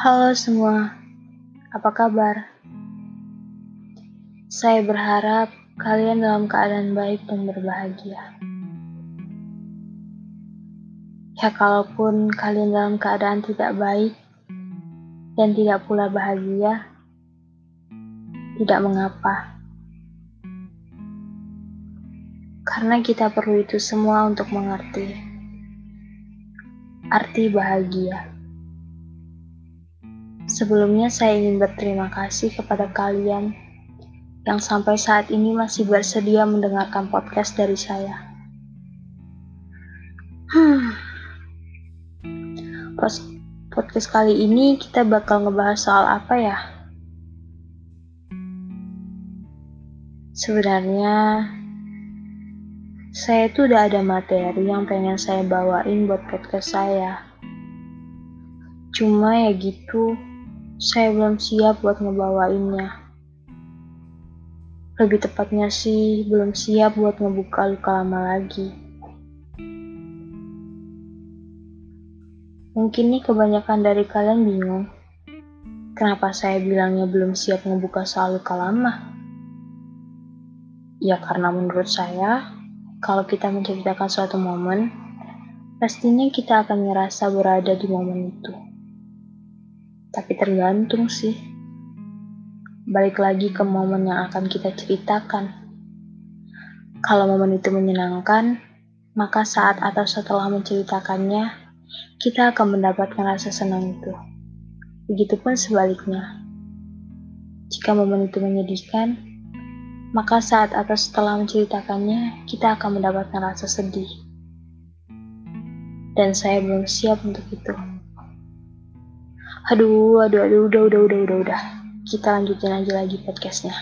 Halo semua, apa kabar? Saya berharap kalian dalam keadaan baik dan berbahagia. Ya, kalaupun kalian dalam keadaan tidak baik dan tidak pula bahagia, tidak mengapa, karena kita perlu itu semua untuk mengerti arti bahagia. Sebelumnya saya ingin berterima kasih kepada kalian yang sampai saat ini masih bersedia mendengarkan podcast dari saya. Hmm. Podcast kali ini kita bakal ngebahas soal apa ya? Sebenarnya saya tuh udah ada materi yang pengen saya bawain buat podcast saya. Cuma ya gitu, saya belum siap buat ngebawainnya. Lebih tepatnya sih, belum siap buat ngebuka luka lama lagi. Mungkin nih kebanyakan dari kalian bingung, kenapa saya bilangnya belum siap ngebuka soal luka lama? Ya karena menurut saya, kalau kita menceritakan suatu momen, pastinya kita akan ngerasa berada di momen itu. Tapi tergantung sih. Balik lagi ke momen yang akan kita ceritakan. Kalau momen itu menyenangkan, maka saat atau setelah menceritakannya, kita akan mendapatkan rasa senang itu. Begitupun sebaliknya. Jika momen itu menyedihkan, maka saat atau setelah menceritakannya, kita akan mendapatkan rasa sedih. Dan saya belum siap untuk itu. Aduh, aduh, aduh, udah, udah, udah, udah, udah. Kita lanjutin aja lagi podcastnya.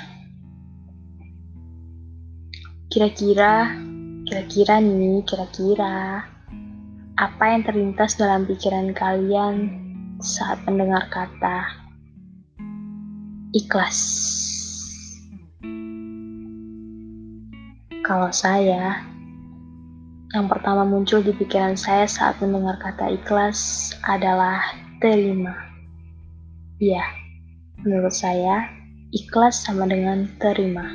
Kira-kira, kira-kira nih, kira-kira apa yang terlintas dalam pikiran kalian saat mendengar kata ikhlas? Kalau saya, yang pertama muncul di pikiran saya saat mendengar kata ikhlas adalah terima. Ya, menurut saya, ikhlas sama dengan terima.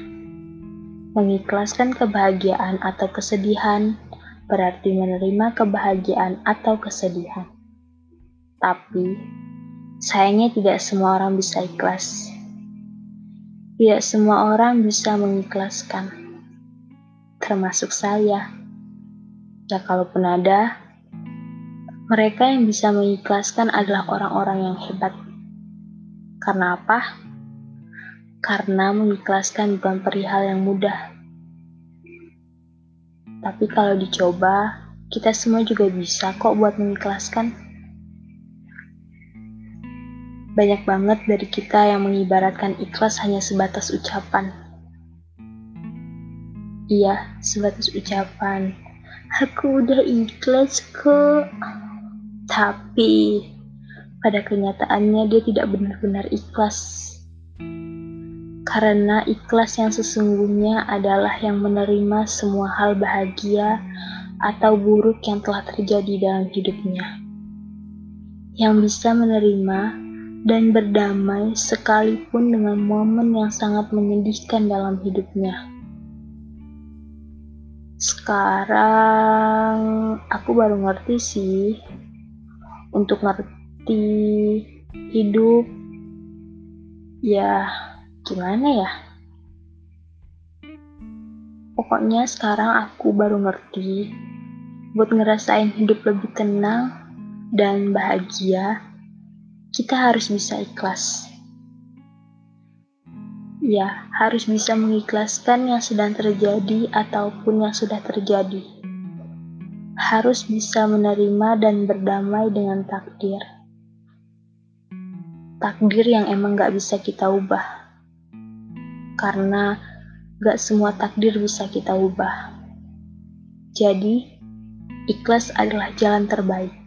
Mengikhlaskan kebahagiaan atau kesedihan berarti menerima kebahagiaan atau kesedihan. Tapi, sayangnya tidak semua orang bisa ikhlas. Tidak semua orang bisa mengikhlaskan, termasuk saya. Ya, kalaupun ada, mereka yang bisa mengikhlaskan adalah orang-orang yang hebat karena apa? Karena mengikhlaskan bukan perihal yang mudah. Tapi kalau dicoba, kita semua juga bisa kok buat mengikhlaskan. Banyak banget dari kita yang mengibaratkan ikhlas hanya sebatas ucapan. Iya, sebatas ucapan. Aku udah ikhlas kok. Tapi pada kenyataannya dia tidak benar-benar ikhlas. Karena ikhlas yang sesungguhnya adalah yang menerima semua hal bahagia atau buruk yang telah terjadi dalam hidupnya. Yang bisa menerima dan berdamai sekalipun dengan momen yang sangat menyedihkan dalam hidupnya. Sekarang aku baru ngerti sih untuk ngerti seperti hidup ya gimana ya? Pokoknya sekarang aku baru ngerti buat ngerasain hidup lebih tenang dan bahagia kita harus bisa ikhlas. Ya harus bisa mengikhlaskan yang sedang terjadi ataupun yang sudah terjadi. Harus bisa menerima dan berdamai dengan takdir takdir yang emang gak bisa kita ubah. Karena gak semua takdir bisa kita ubah. Jadi, ikhlas adalah jalan terbaik.